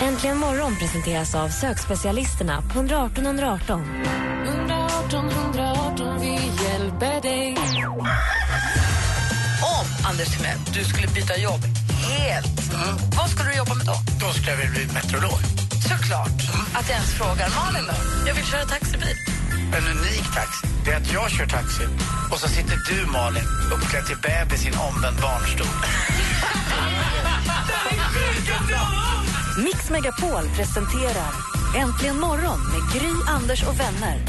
Äntligen morgon presenteras av sökspecialisterna på 118 118. 118 118, vi hjälper dig. Om, Anders Timell, du skulle byta jobb helt, vad skulle du jobba med då? Då skulle jag bli meteorolog. Såklart. Att jag ens frågar. Malin då? Jag vill köra taxibil. En unik taxi, det är att jag kör taxi och så sitter du, Malin, uppklädd till bebis i en omvänd barnstol. Mix Megapol presenterar Äntligen morgon med Gry, Anders och vänner.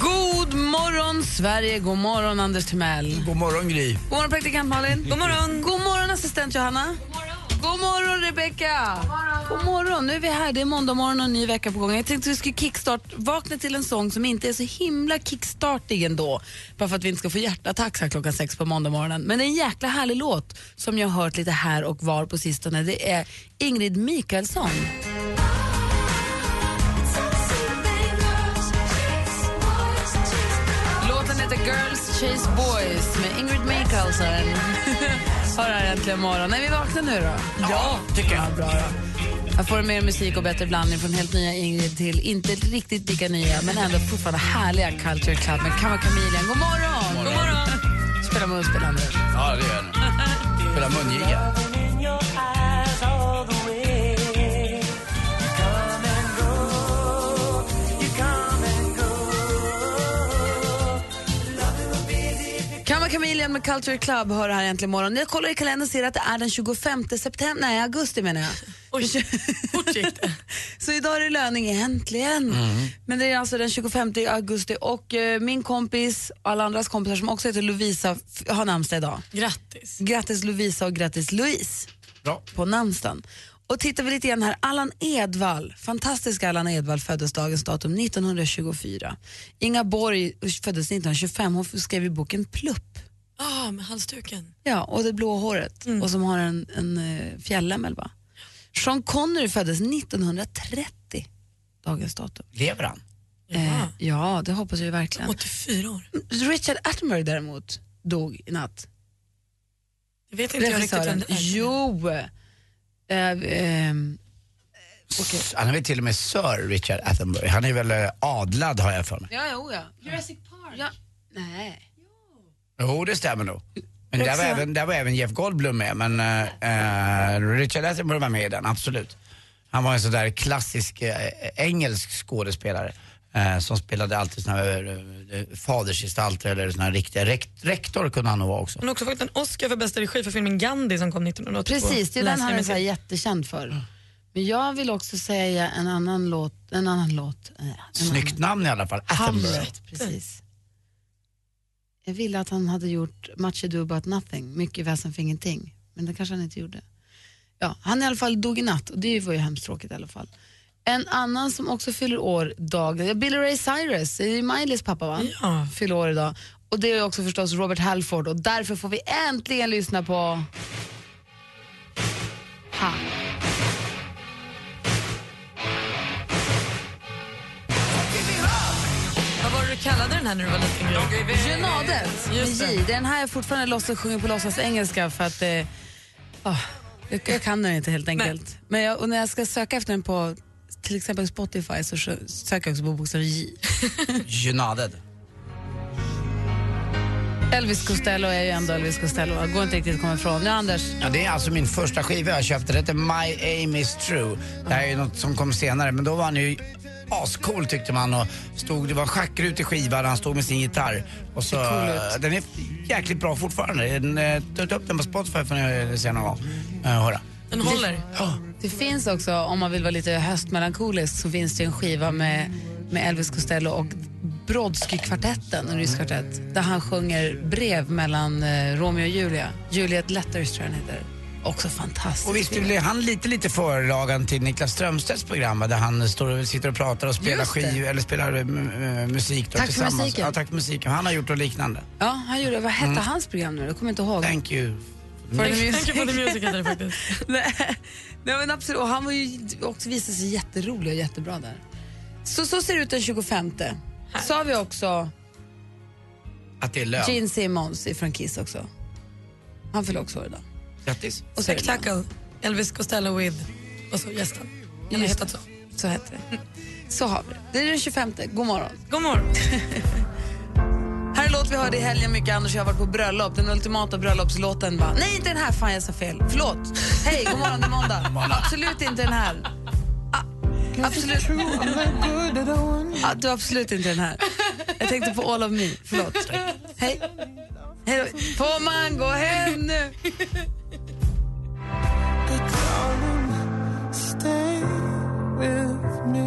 God morgon, Sverige. God morgon, Anders Timell. God morgon, Gry. God morgon, praktikant Malin. God morgon. God morgon, assistent Johanna. God morgon, Rebecca. God morgon. Nu är vi här. Det är måndag morgon och en ny vecka på gång. Jag tänkte att vi skulle kickstart, vakna till en sång som inte är så himla kickstartig ändå. Bara för att vi inte ska få hjärtattack här klockan sex på måndag morgonen. Men det är en jäkla härlig låt som jag har hört lite här och var på sistone. Det är Ingrid Mikaelsson. Låten heter Girls Chase Boys med Ingrid Michaelsen. Har här äntligen morgon. Är vi vakna nu då? Ja, tycker jag. Ja, bra då. Jag får mer musik och bättre blandning från helt nya Ingrid till inte riktigt lika nya men ändå fortfarande härliga Culture Club med Kamma Chameleon. God morgon! God morgon! Spela munspel, Anders. Ja, det gör jag nu. Spela mungiga. Chameleon med Culture Club hör här äntligen morgon. Jag kollar i kalendern och ser att det är den 25 september, nej augusti menar jag. Oj, fort gick det. Så idag är det löning, äntligen. Men det är alltså den 25 augusti och eh, min kompis och alla andras kompisar som också heter Lovisa har namnsdag idag. Grattis. Grattis Lovisa och grattis Louise Bra. på namnsdagen. Och tittar vi lite grann här, Allan Edwall, fantastiska Allan Edwall föddes dagens datum 1924. Inga Borg föddes 1925, hon skrev i boken Plupp. Ah, med halsduken. Ja, och det blå håret och som har en, en uh, fjällämmel va? Sean Connery föddes 1930, dagens datum. Lever han? Eh, ja, det hoppas jag verkligen. 84 år. Richard Attenborough däremot dog i natt. Det vet inte jag riktigt vem det är. Jo! Eh, ehm, Han är väl till och med Sir Richard Attenborough. Han är väl eh, adlad har jag för mig. ja, jo, ja. Jurassic Park. Ja. Nej. Jo, det stämmer nog. Men där var, även, där var även Jeff Goldblum med, men eh, eh, Richard Attenborough var med i den, absolut. Han var en sån där klassisk eh, engelsk skådespelare eh, som spelade alltid såna här eh, fadersgestalter eller såna här riktiga, rekt, rektor kunde han nog vara också. Han har också fått en Oscar för bästa regi för filmen Gandhi som kom 1982. Precis, det är den han är så här jättekänd för. Men jag vill också säga en annan låt. En annan låt. eh, En Snyggt namn i alla fall, annan. Attenborough. Hamlet, precis. Jag ville att han hade gjort Much ado about nothing, mycket väsen för ingenting. Men det kanske han inte gjorde. Ja, han i alla fall dog i natt och det var ju hemskt tråkigt i alla fall. En annan som också fyller år dag, Billy Ray Cyrus, det är ju Miley's pappa va? Ja. Fyller år idag. Och det är också förstås Robert Halford och därför får vi äntligen lyssna på den här när du var liten? Genadet med J. det. Det är den här jag fortfarande låtsas sjunger på låtsas engelska för att eh, ah, jag, jag kan den inte helt enkelt. Men jag, och när jag ska söka efter den på till exempel Spotify så sö- söker jag också på bokstaven J. Junaded. Elvis Costello är ju ändå Elvis Costello. Jag går inte riktigt att komma ifrån. Ja, Anders. Ja, det är alltså min första skiva jag köpte. Det heter My Aim Is True. Det här är ju något som kom senare, men då var han ju ascool tyckte man och stod, det var schackrut i skivan han stod med sin gitarr. Och så, cool ut. den är jäkligt bra fortfarande. Den, eh, Ta upp den på Spotify får ni se någon gång. Uh, höra. Den håller. Det finns också, om man vill vara lite höstmelankolisk, så finns det en skiva med, med Elvis Costello och Brodsky-kvartetten, en rysk kvartett, där han sjunger brev mellan eh, Romeo och Julia. Juliet Letters tror jag den heter. Också fantastiskt. Och visst blev han lite, lite förlagan till Niklas Strömstedts program där han står och sitter och pratar och spelar skiv, eller spelar eh, m- eh, musik då, Tack för tillsammans. musiken. Ja, tack för musiken. Han har gjort något liknande. Ja, han gjorde, vad hette hans program nu? Jag kommer inte ihåg. Thank you. For the music. Thank you for the music heter det faktiskt. Nej, nej men absolut. Och han var ju också visade sig jätterolig och jättebra där. Så, så ser det ut den 25. Så har vi också Att det är lön. Gene Simmons från Kiss också. Han fyller också år idag. Grattis. Och så Elvis Costello with och så gästen. Den har hetat så. Så heter det. Så har vi det. Det är den 25. God morgon. God morgon. Här är låt vi hörde i helgen mycket. Anders jag har varit på bröllop. Den ultimata bröllopslåten va? Nej, inte den här. Fan, jag sa fel. Förlåt. Hej, god morgon. Det är måndag. Absolut inte den här. Absolut. Ah, du absolut inte den här. Jag tänkte på All of me. Förlåt. Hej. Hej då. Får man gå hem nu?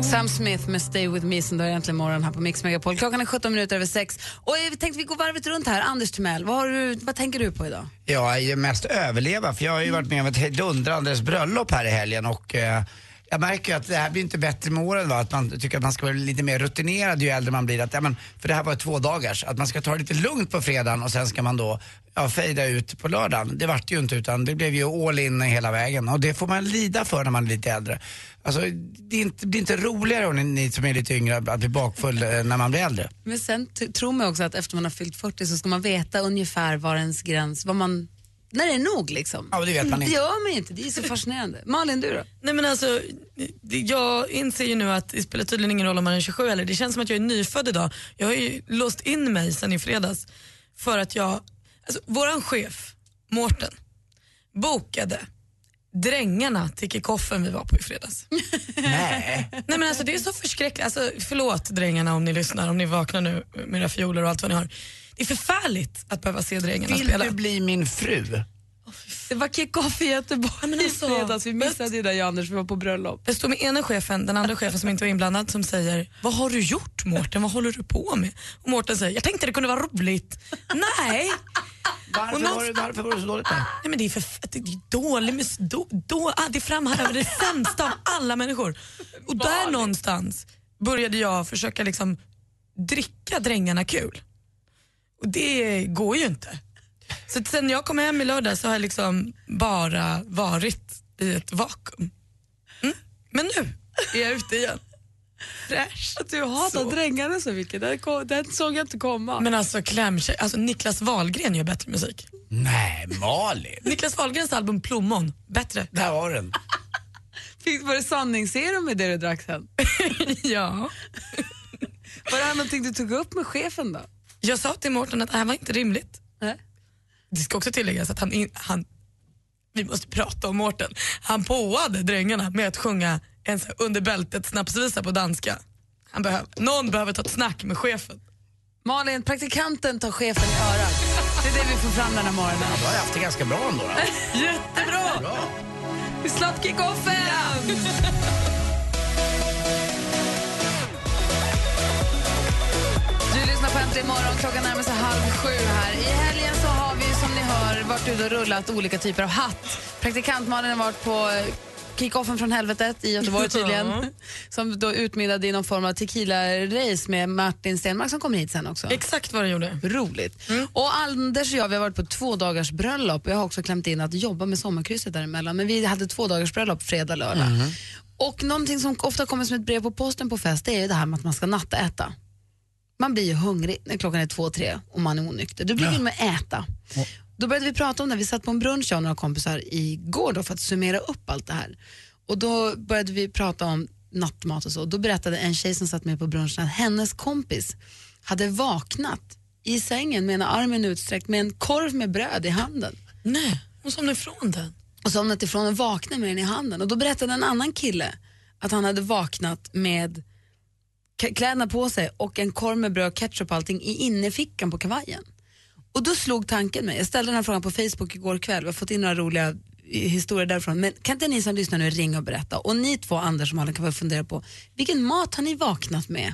Sam Smith med Stay With Me som då är äntligen morgon här på Mix Megapol. Klockan är 17 minuter över sex. Och vi tänkte vi går varvet runt här. Anders Timell, vad, har du, vad tänker du på idag? Jag är ju mest överleva för jag har ju varit med om ett hejdundrandes bröllop här i helgen och eh, jag märker ju att det här blir inte bättre med åren va? att man tycker att man ska vara lite mer rutinerad ju äldre man blir. Att, ja, men, för det här var två dagars, att man ska ta det lite lugnt på fredagen och sen ska man då ja, fejda ut på lördagen. Det vart ju inte utan det blev ju all in hela vägen och det får man lida för när man är lite äldre. Alltså, det, är inte, det är inte roligare om ni, ni som är lite yngre att bli bakfull eh, när man blir äldre. Men sen tror man också att efter man har fyllt 40 så ska man veta ungefär var ens gräns, vad man, när det är nog liksom. Ja, det vet man Det inte. gör man inte, det är så fascinerande. Malin, du då? Nej men alltså, det- jag inser ju nu att det spelar tydligen ingen roll om man är 27 eller Det känns som att jag är nyfödd idag. Jag har ju låst in mig sen i fredags för att jag, alltså våran chef, Mårten, bokade drängarna till kickoffen vi var på i fredags. Nej. Nej men alltså det är så förskräckligt, alltså, förlåt drängarna om ni lyssnar, om ni vaknar nu med era fioler och allt vad ni har. Det är förfärligt att behöva se drängarna Vill spela. du bli min fru? Det var kick-off i Göteborg men i alltså, fredags. Vi missade ju det Anders, vi var på bröllop. Jag står med ena chefen, den andra chefen som inte var inblandad som säger Vad har du gjort Mårten? Vad håller du på med? Och Mårten säger Jag tänkte det kunde vara roligt. Nej. Varför, någon- var, det- varför var det så dåligt där? Nej men det är för det är dålig mus- då, då, ah, Det framhäver det sämsta av alla människor. Och där någonstans började jag försöka liksom dricka drängarna kul. Och det går ju inte. Så sen jag kom hem i lördag så har jag liksom bara varit i ett vakuum. Mm. Men nu är jag ute igen. Fräsch. Att du hatar Så. drängarna så mycket, den, kom, den såg jag inte komma. Men alltså klämtjej, alltså Niklas Wahlgren gör bättre musik. Nej, Malin. Niklas Wahlgrens album Plommon, bättre. Där var den. Fick, var det sanningsserum med det du drack sen? ja. Var det här någonting du tog upp med chefen då? Jag sa till Mårten att det här var inte rimligt. Nej. Det ska också tilläggas att han, in, han vi måste prata om Mårten. Han påade drängarna med att sjunga en under bältet snapsvisa på danska. Han behöv, någon behöver ta ett snack med chefen. Malin, praktikanten tar chefen i örat. Det är det vi får fram den här morgonen. Då har jag haft det ganska bra ändå. Då. Jättebra! Bra. Vi slapp kick-offen! Äntligen morgon. Klockan närmar sig halv sju här. I helgen så har vi som ni hör varit ute och rullat olika typer av hatt. Praktikantmannen har varit på kick-offen från helvetet i Göteborg tydligen. Som då utmynnade i någon form av tequila-race med Martin Stenmark som kommer hit sen också. Exakt vad det gjorde. Roligt. Och Anders och jag vi har varit på två dagars bröllop. Jag har också klämt in att jobba med sommarkrysset däremellan. Men vi hade två dagars bröllop fredag, lördag. Och någonting som ofta kommer som ett brev på posten på fest det är ju det här med att man ska nattäta. Man blir ju hungrig när klockan är två, tre och man är onykter. Då blir det med att äta. Då började vi prata om det. Vi satt på en brunch jag och några kompisar igår då för att summera upp allt det här. Och då började vi prata om nattmat och så. Då berättade en tjej som satt med på brunchen att hennes kompis hade vaknat i sängen med ena armen utsträckt med en korv med bröd i handen. Nej, hon somnade ifrån den. Och somnat ifrån och vaknade med den i handen. Och då berättade en annan kille att han hade vaknat med kläderna på sig och en korv med bröd, ketchup och allting i innerfickan på kavajen. Och då slog tanken mig, jag ställde den här frågan på Facebook igår kväll, vi har fått in några roliga eh, historier därifrån, men kan inte ni som lyssnar nu ringa och berätta? Och ni två, Anders och Malin, kan väl fundera på, vilken mat har ni vaknat med?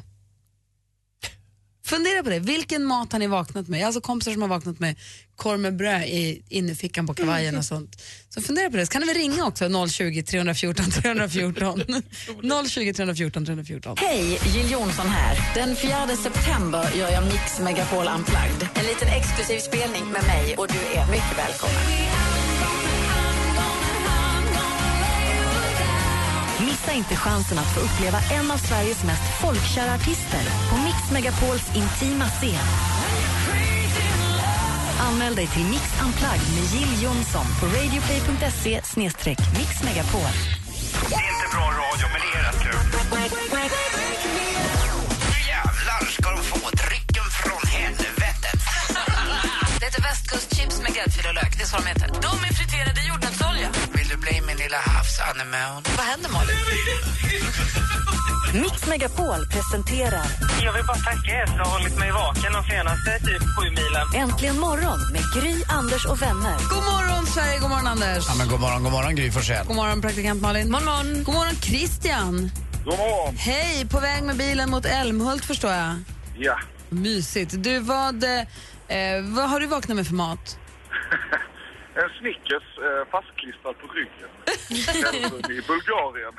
Fundera på det. Vilken mat har ni vaknat med? Alltså kompisar som har vaknat med korv med bröd i innerfickan på kavajen och sånt. Så fundera på det. Så kan ni väl ringa också 020 314 314. 020 314 314. Hej, Jill Johnson här. Den 4 september gör jag Mix Megapol Unplugged. En liten exklusiv spelning med mig och du är mycket välkommen. Missa inte chansen att få uppleva en av Sveriges mest folkkära artister på Mix Megapols intima scen. Anmäl dig till Mix Unplugged med Jill Johnson på radioplay.se mixmegapol. Det är inte bra radio, men det är rätt kul. Nu jävlar ska de få drycken från helvetet. Det heter västkustchips med gräddfil och lök. Det är så de heter. De är friterade i jordnötsolja. Lilla havsanemon? Vad händer Malin? Mix Megapol presenterar Jag vill bara tacka er för att ha hållit mig vaken de senaste typ sju milen. Äntligen morgon med Gry, Anders och vänner. God morgon Sverige, god morgon Anders. Ja, men god morgon, god morgon Gry Forssell. God morgon praktikant Malin. God morgon. God morgon Christian. God morgon. Hej, på väg med bilen mot Älmhult förstår jag. Ja. Mysigt. Du, vad, eh, vad har du vaknat med för mat? En Snickers eh, fastklistrad på ryggen. I Bulgarien.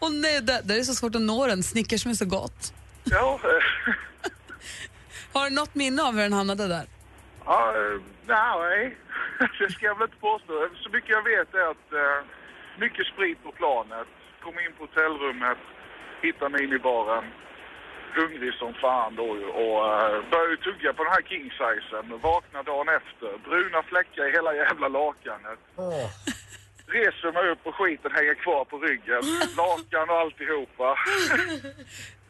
Åh nej, där, där är det så svårt att nå den. Snickers som är så gott. Ja, Har du något minne av hur den hamnade där? ja, nej, det ska jag väl inte påstå. Så mycket jag vet är att eh, mycket sprit på planet. Kom in på hotellrummet, hittade minibaren. Hungrig som fan då ju och uh, började tugga på den här king-sizen. Vaknar dagen efter. Bruna fläckar i hela jävla lakanet. Reser mig upp och skiten hänger kvar på ryggen. Lakan och alltihopa.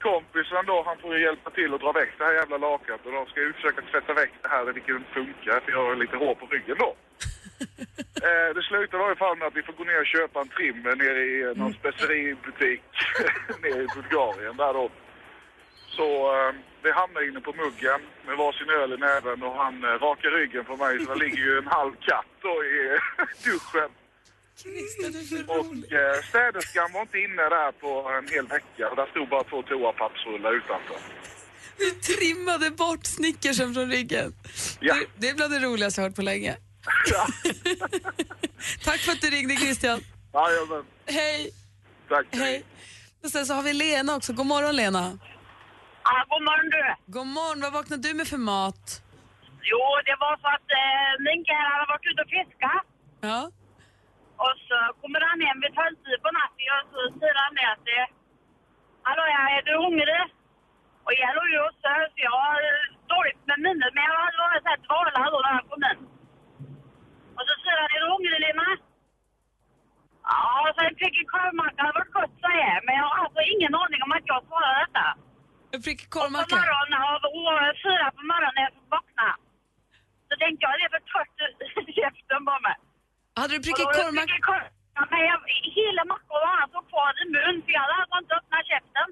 Kompisen då, han får ju hjälpa till att dra väck det här jävla lakanet och de ska ju försöka tvätta väck det här, vilket inte funkar för jag har lite hår på ryggen då. Eh, det slutar i fall med att vi får gå ner och köpa en trim nere i eh, någon speceributik nere i Bulgarien där då. Så eh, vi hamnar inne på muggen med varsin öl i näven och han eh, rakar ryggen på mig så det ligger ju en halv katt då i duschen. Och eh, städerskan var inte inne där på en hel vecka och där stod bara två toapappsrullar utanför. Du trimmade bort snickersen från ryggen. Ja. Det, det är bland det roligaste jag hört på länge. Ja, Tack för att du ringde Christian. Jajamän. Hej. Tack. Hej. Och sen så har vi Lena också. God morgon Lena. Ah, god morgon du. God morgon. Vad vaknade du med för mat? Jo, det var så att eh, min kille hade varit ute och fiskat. Ja. Och så kommer han hem vid tolvtid på natten och så säger han det att Hallå, ja, är du hungrig? Och jag låg ju och söp, så jag har eh, dåligt med minnet, men jag har sett valar då när han kom in. Och så säger han, är du hungrig Lina? Ja, så en prickig korvmacka hade varit gott, säger jag. Men jag har alltså ingen aning om att jag svarar detta. En prickig På korvmacka. morgonen, av och fyra på morgonen när jag vaknade. Så tänkte jag, det är för torrt i käften på mig. Hade du prickig korvmacka? Men jag, hela var alltså kvar i mun, för jag hade alltså inte öppnat käften.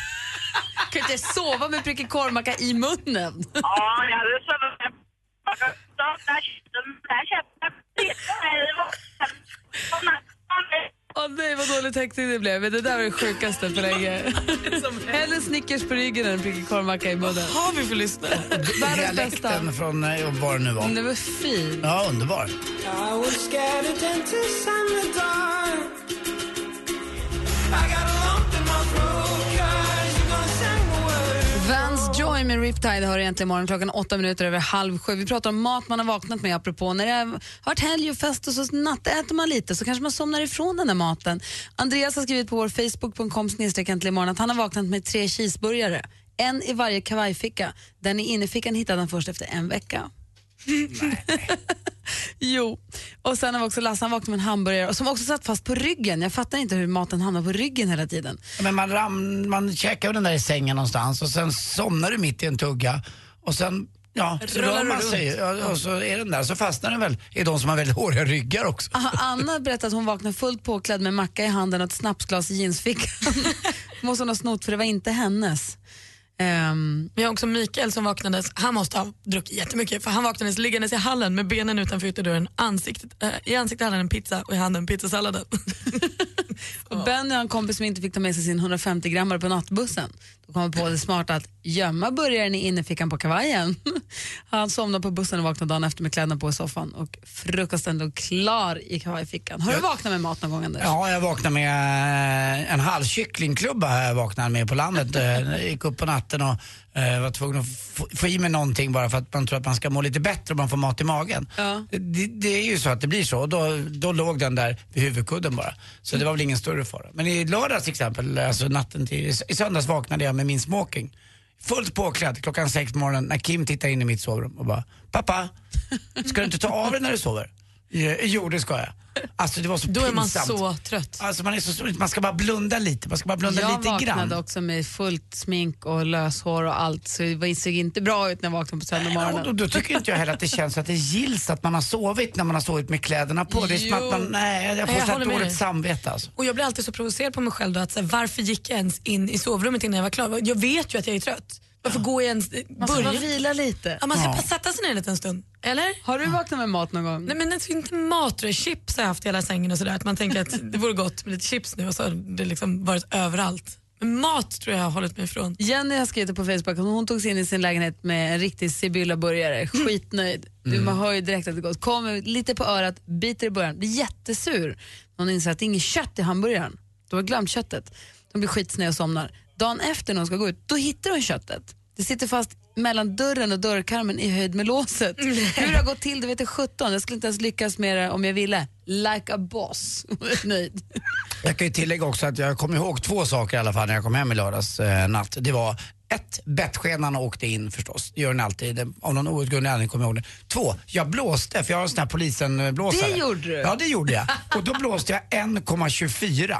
Kan du inte sova med prickig korvmacka i munnen? Ja, jag hade sovit med öppna käften. Här käften, det var... Åh nej vad dålig täckning det blev. Det där var det sjukaste på länge. Hellre Snickers på ryggen än prickig korvmacka i munnen. har vi för lyssnare? Världens bästa. Dialekten från eh, var det nu var. Det var fint. Ja, underbar. Vans Boy med Riptide har egentligen morgon klockan åtta minuter över halv sju. Vi pratar om mat man har vaknat med apropå när det har varit helg och fest och så nattäter man lite så kanske man somnar ifrån den där maten. Andreas har skrivit på vår facebook.com imorgon att han har vaknat med tre cheeseburgare. En i varje kavajficka. Den i innerfickan hittade han först efter en vecka. jo, och sen har vi också Lasse, han vaknade med en hamburgare och som också satt fast på ryggen. Jag fattar inte hur maten hamnar på ryggen hela tiden. Men man, ram, man käkar ju den där i sängen någonstans och sen somnar du mitt i en tugga och sen Ja, så rör man sig och så är den där, så fastnar den väl i de som har väldigt håriga ryggar också. Aha, Anna berättade att hon vaknade fullt påklädd med macka i handen och ett snapsglas i jeansfickan. måste hon ha snott för det var inte hennes. Ehm, Vi har också Mikael som vaknades, han måste ha druckit jättemycket för han vaknades liggandes i hallen med benen utanför ytterdörren, ansiktet, äh, i ansiktet hade han en pizza och i handen pizzasalladen. och Benny har en kompis som inte fick ta med sig sin 150 grammar på nattbussen. Då kom han på det smarta att gömma burgaren i innerfickan på kavajen. Han somnade på bussen och vaknade dagen efter med kläderna på i soffan och frukosten låg klar i kavajfickan. Har du vaknat med mat någon gång Anders? Ja, jag vaknade med eh, en halv kycklingklubba här jag vaknade med på landet. Eh, Jag gick upp på natten och eh, var tvungen att få, få i mig någonting bara för att man tror att man ska må lite bättre om man får mat i magen. Ja. Det, det är ju så att det blir så och då, då låg den där vid huvudkudden bara. Så det var väl ingen större fara. Men i lördags till exempel, alltså natten till, i söndags vaknade jag med min smoking. Fullt påklädd klockan sex på morgonen när Kim tittar in i mitt sovrum och bara Pappa, ska du inte ta av dig när du sover? "Eh, Jo, det ska jag. Alltså det var så Då är man pinsamt. så trött. Alltså man är så man ska bara blunda lite, man ska bara blunda jag lite vaknade grann. också med fullt smink och löshår och allt så det var- såg inte bra ut när jag vaknade på söndag och morgonen. då, då tycker inte jag heller att det känns att det gills att man har sovit när man har sovit med kläderna på. Det är som att man, nej, jag får jag så dåligt samvete alltså. Och jag blir alltid så provocerad på mig själv då att så här, varför gick jag ens in i sovrummet innan jag var klar? Jag vet ju att jag är trött. Varför går jag ens... Man ska bara vila lite. Ja, man ska Ja. bara sätta sig ner en liten stund. Eller? Har du vaknat med mat någon gång? Nej men inte mat, tror jag. chips har jag haft i hela sängen och sådär. Att man tänker att det vore gott med lite chips nu och så har det liksom varit överallt. Men mat tror jag har hållit mig ifrån. Jenny har skrivit på Facebook att hon tog sig in i sin lägenhet med en riktig Sibylla-burgare. Skitnöjd. Du, man hör ju direkt att det går. Kommer lite på örat, biter i början, blir jättesur. Hon inser att det är inget kött i hamburgaren. De har glömt köttet. De blir skitsned och somnar. Dagen efter när hon ska gå ut, då hittar hon köttet. Det sitter fast mellan dörren och dörrkarmen i höjd med låset. Hur det har gått till det vet jag 17. Jag skulle inte ens lyckas med det om jag ville. Like a boss. Nöjd. Jag kan ju tillägga också att jag kommer ihåg två saker i alla fall när jag kom hem i lördags eh, natt. Det var ett, bettskenan åkte in förstås. Det gör den alltid. Av någon outgrundlig anledning kommer jag ihåg det. Två, jag blåste för jag har en sån här polisen-blåsare. Det gjorde du? Ja, det gjorde jag. Och då blåste jag 1,24.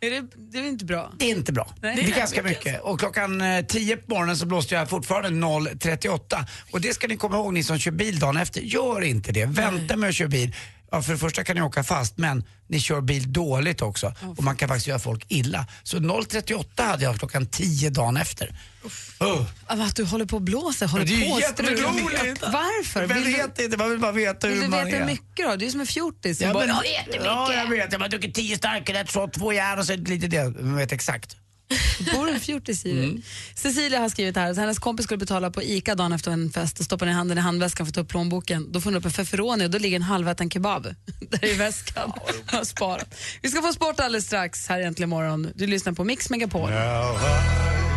Är det, det är inte bra? Det är inte bra. Nej. det är ganska mycket. Och klockan eh, 10 på morgonen så blåste jag fortfarande 0,38. Och det ska ni komma ihåg ni som kör bil dagen efter. Gör inte det. Vänta med att köra bil. Ja, för det första kan ni åka fast men ni kör bil dåligt också. Och man kan faktiskt göra folk illa. Så 0,38 hade jag klockan 10 dagen efter. Uh. Att du håller på och blåser, håller Det är på jätteroligt. Varför? Jag Vill du, vet inte, man vill bara veta vill hur du man veta är. mycket då? Du är som en fjortis. Ja, Bara- men, Ja, ja, jag vet. Jag har druckit 10 starköl, ett shot, två järn och så lite det. Jag vet exakt. Bor en fjortis i? Mm. Cecilia har skrivit här att hennes kompis skulle betala på ICA dagen efter en fest och stoppa ner handen i handväskan för att ta upp plånboken. Då får hon upp en feferoni och då ligger en halväten kebab där i väskan. Har sparat. Vi ska få sport alldeles strax här äntligen morgon. Du lyssnar på Mix Megapol. Bill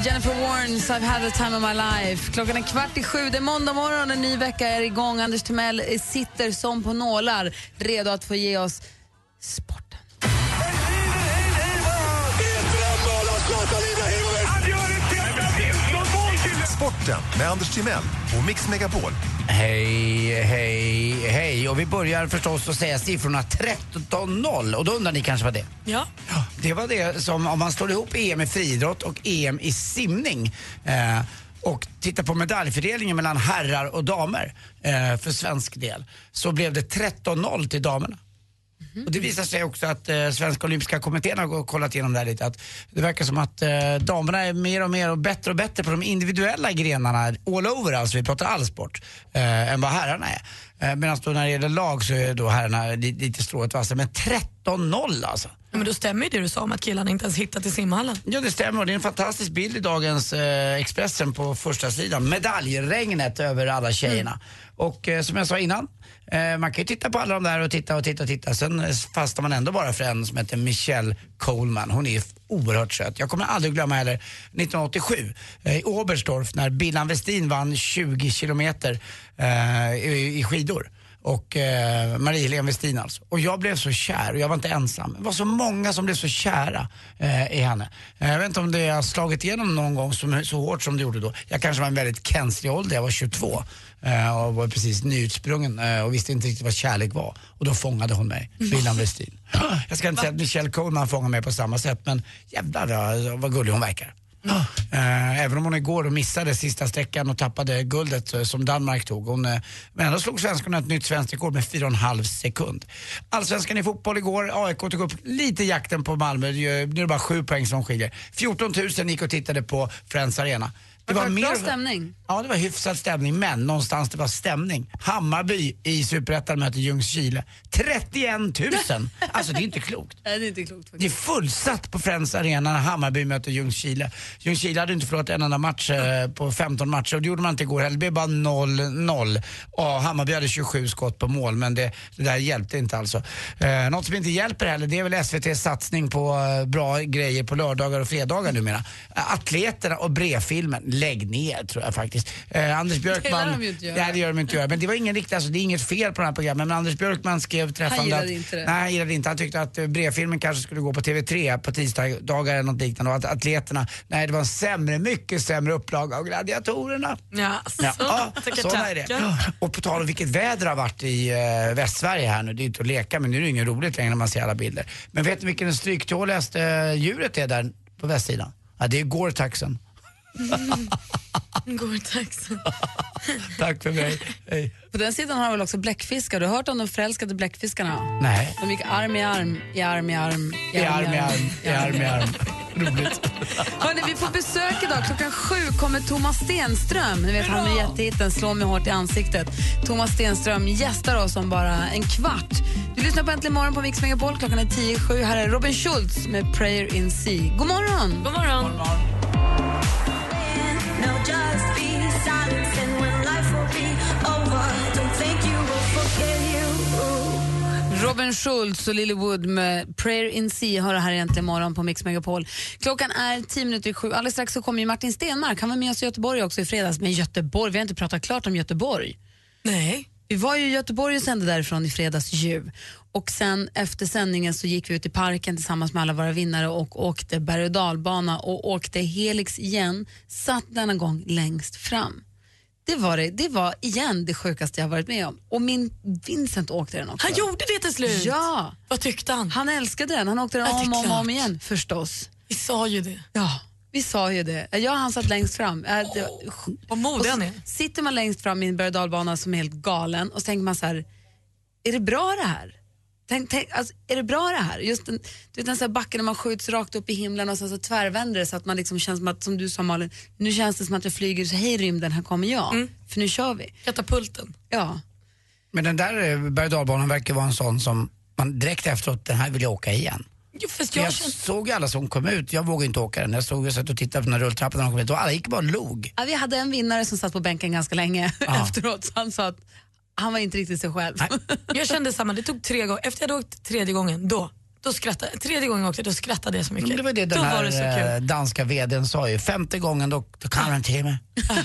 Jennifer Warnes, I've had the time of my life. Klockan är kvart i sju, det är måndag morgon, en ny vecka är igång. Anders Timell sitter som på nålar, redo att få ge oss sporten. Sporten med Anders Timell och Mix Megapol. Hej, hej, hej. Och vi börjar förstås att säga siffrorna 13-0. Och då undrar ni kanske vad det är? Ja. Det var det som, om man slår ihop EM i friidrott och EM i simning eh, och tittar på medaljfördelningen mellan herrar och damer eh, för svensk del så blev det 13-0 till damerna. Och det visar sig också att eh, Svenska Olympiska Kommittén har kollat igenom det här lite. Att det verkar som att eh, damerna är mer och mer och bättre och bättre på de individuella grenarna all over, alltså vi pratar all sport, eh, än vad herrarna är. Eh, Medan då när det gäller lag så är då herrarna lite strået vassare, Men 13-0 alltså. Men då stämmer ju det du sa om att killarna inte ens hittat till simhallen. Ja det stämmer och det är en fantastisk bild i dagens eh, Expressen på första sidan. Medaljregnet över alla tjejerna. Och eh, som jag sa innan, eh, man kan ju titta på alla de där och titta och titta och titta. Sen eh, fastnar man ändå bara för en som heter Michelle Coleman. Hon är oerhört söt. Jag kommer aldrig glömma heller 1987 eh, i Oberstdorf när Billan Westin vann 20 kilometer eh, i, i skidor och eh, Marie-Helene Westin alltså. Och jag blev så kär och jag var inte ensam. Det var så många som blev så kära eh, i henne. Eh, jag vet inte om det har slagit igenom någon gång som, så hårt som det gjorde då. Jag kanske var en väldigt känslig ålder, jag var 22 eh, och var precis nyutsprungen eh, och visste inte riktigt vad kärlek var. Och då fångade hon mig, William Westin. Jag ska inte säga att Michelle Coleman fångade mig på samma sätt men jävlar vad gullig hon verkar. Eh, även om hon igår missade sista sträckan och tappade guldet eh, som Danmark tog. Hon, eh, men ändå slog svenskarna ett nytt svenskt rekord med 4,5 sekund. Allsvenskan i fotboll igår, AIK tog upp lite jakten på Malmö. Nu är det bara sju poäng som skiljer. 14 000 gick och tittade på Friends Arena. Det var Bra mer... stämning. Ja, det var hyfsad stämning, men någonstans det var stämning. Hammarby i Superettan möter Ljungskile. 31 000! Alltså det är inte klokt. Nej, det är inte klokt Det är faktiskt. fullsatt på Friends Arena när Hammarby möter Ljungskile. Ljungskile hade inte förlorat en enda match eh, på 15 matcher och det gjorde man inte igår heller. Det blev bara 0-0. Och Hammarby hade 27 skott på mål men det, det där hjälpte inte alltså. Eh, något som inte hjälper heller det är väl SVTs satsning på eh, bra grejer på lördagar och fredagar numera. Eh, atleterna och brevfilmen, lägg ner tror jag faktiskt. Eh, Anders Björkman... lär de ju inte göra. Nej, det gör de inte göra. Men det var ingen riktigt, alltså, det är inget fel på den här programmet. Men Anders Björkman skrev träffande gillade att, inte det. Nej, han gillade inte. Han tyckte att eh, brevfilmen kanske skulle gå på TV3 på tisdagar eller något liknande. Och att atleterna, nej det var en sämre, mycket sämre upplaga av gladiatorerna. Ja, så, Ja, ja, tackar, såna är det. Och på tal om vilket väder det har varit i eh, Västsverige här nu. Det är inte att leka men nu är det inget roligt längre när man ser alla bilder. Men vet ni vilken den stryktåligaste eh, djuret är där på västsidan? Ja, det är gårtaxen. Går taxen. Tack för mig. Hej. På den sidan har du väl också bläckfiskar? Du har hört om de förälskade bläckfiskarna? Nej. De gick arm i arm, i arm i arm, I arm i arm, i arm i arm. Roligt. Hörrni, vi får besök idag. Klockan sju kommer Thomas Stenström. Ni vet han med jättehitten Slå mig hårt i ansiktet. Thomas Stenström gästar oss om bara en kvart. Du lyssnar på Äntligen morgon på Mix Megapol. Klockan är tio sju. Här är Robin Schultz med Prayer in Sea. God morgon! God morgon. Robin Schultz och Lily Wood med Prayer in Sea har det här egentligen morgon på Mix Megapol. Klockan är tio minuter i sju. Alldeles strax så kommer ju Martin Stenmark. Han var med oss i Göteborg också i fredags. Men Göteborg, vi har inte pratat klart om Göteborg. Nej. Vi var ju i Göteborg och sände därifrån i fredags ju. Och sen efter sändningen så gick vi ut i parken tillsammans med alla våra vinnare och åkte berg och dalbana och åkte Helix igen. Satt denna gång längst fram. Det var, det, det var igen det sjukaste jag varit med om. Och min Vincent åkte den också. Han gjorde det till slut? Ja. Vad tyckte han? Han älskade den. Han åkte den om och om, om igen förstås. Vi sa ju det. Ja, vi sa ju det. Jag han satt längst fram. Det, Vad modig han är. sitter man längst fram i en berg som är helt galen och så tänker man så här, är det bra det här? Tänk, tänk, alltså, är det bra det här? Just en, du vet en sån här backe när man skjuts rakt upp i himlen och sen så tvärvänder det så att man liksom känns som att, som du sa Malin, nu känns det som att jag flyger, så hej rymden, här kommer jag. För nu kör vi. Katapulten. Ja. Men den där eh, berg och verkar vara en sån som man direkt efteråt, den här vill jag åka igen. Jo, jag jag känner... såg alla som kom ut, jag vågade inte åka den. Jag stod och satt och tittade på den här rulltrappan när de kom ut och alla gick bara och log. Ja, vi hade en vinnare som satt på bänken ganska länge Ja. efteråt, så han sa att han var inte riktigt sig själv. Jag kände samma, det tog tre gånger. Efter jag hade åkt tredje gången, då, då skrattade Tredje gången jag åkte, då skrattade jag så mycket. Men det var det den då här var det så eh, kul. danska vdn sa ju. Femte gången då, då kan han till mig.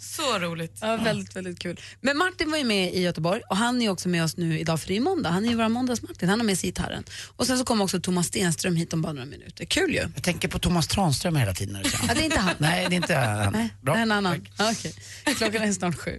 Så roligt. Ja, väldigt, väldigt kul. Men Martin var ju med i Göteborg och han är också med oss nu idag för det är måndag. Han är ju vår måndags-Martin, han har med sig gitarren. Och sen så kom också Thomas Stenström hit om bara några minuter. Kul ju. Jag tänker på Thomas Tranström hela tiden. När du säger Ja, det är inte han. Nej, det är inte han. Nej, Bra. det är en annan. Okej. Klockan är snart sju.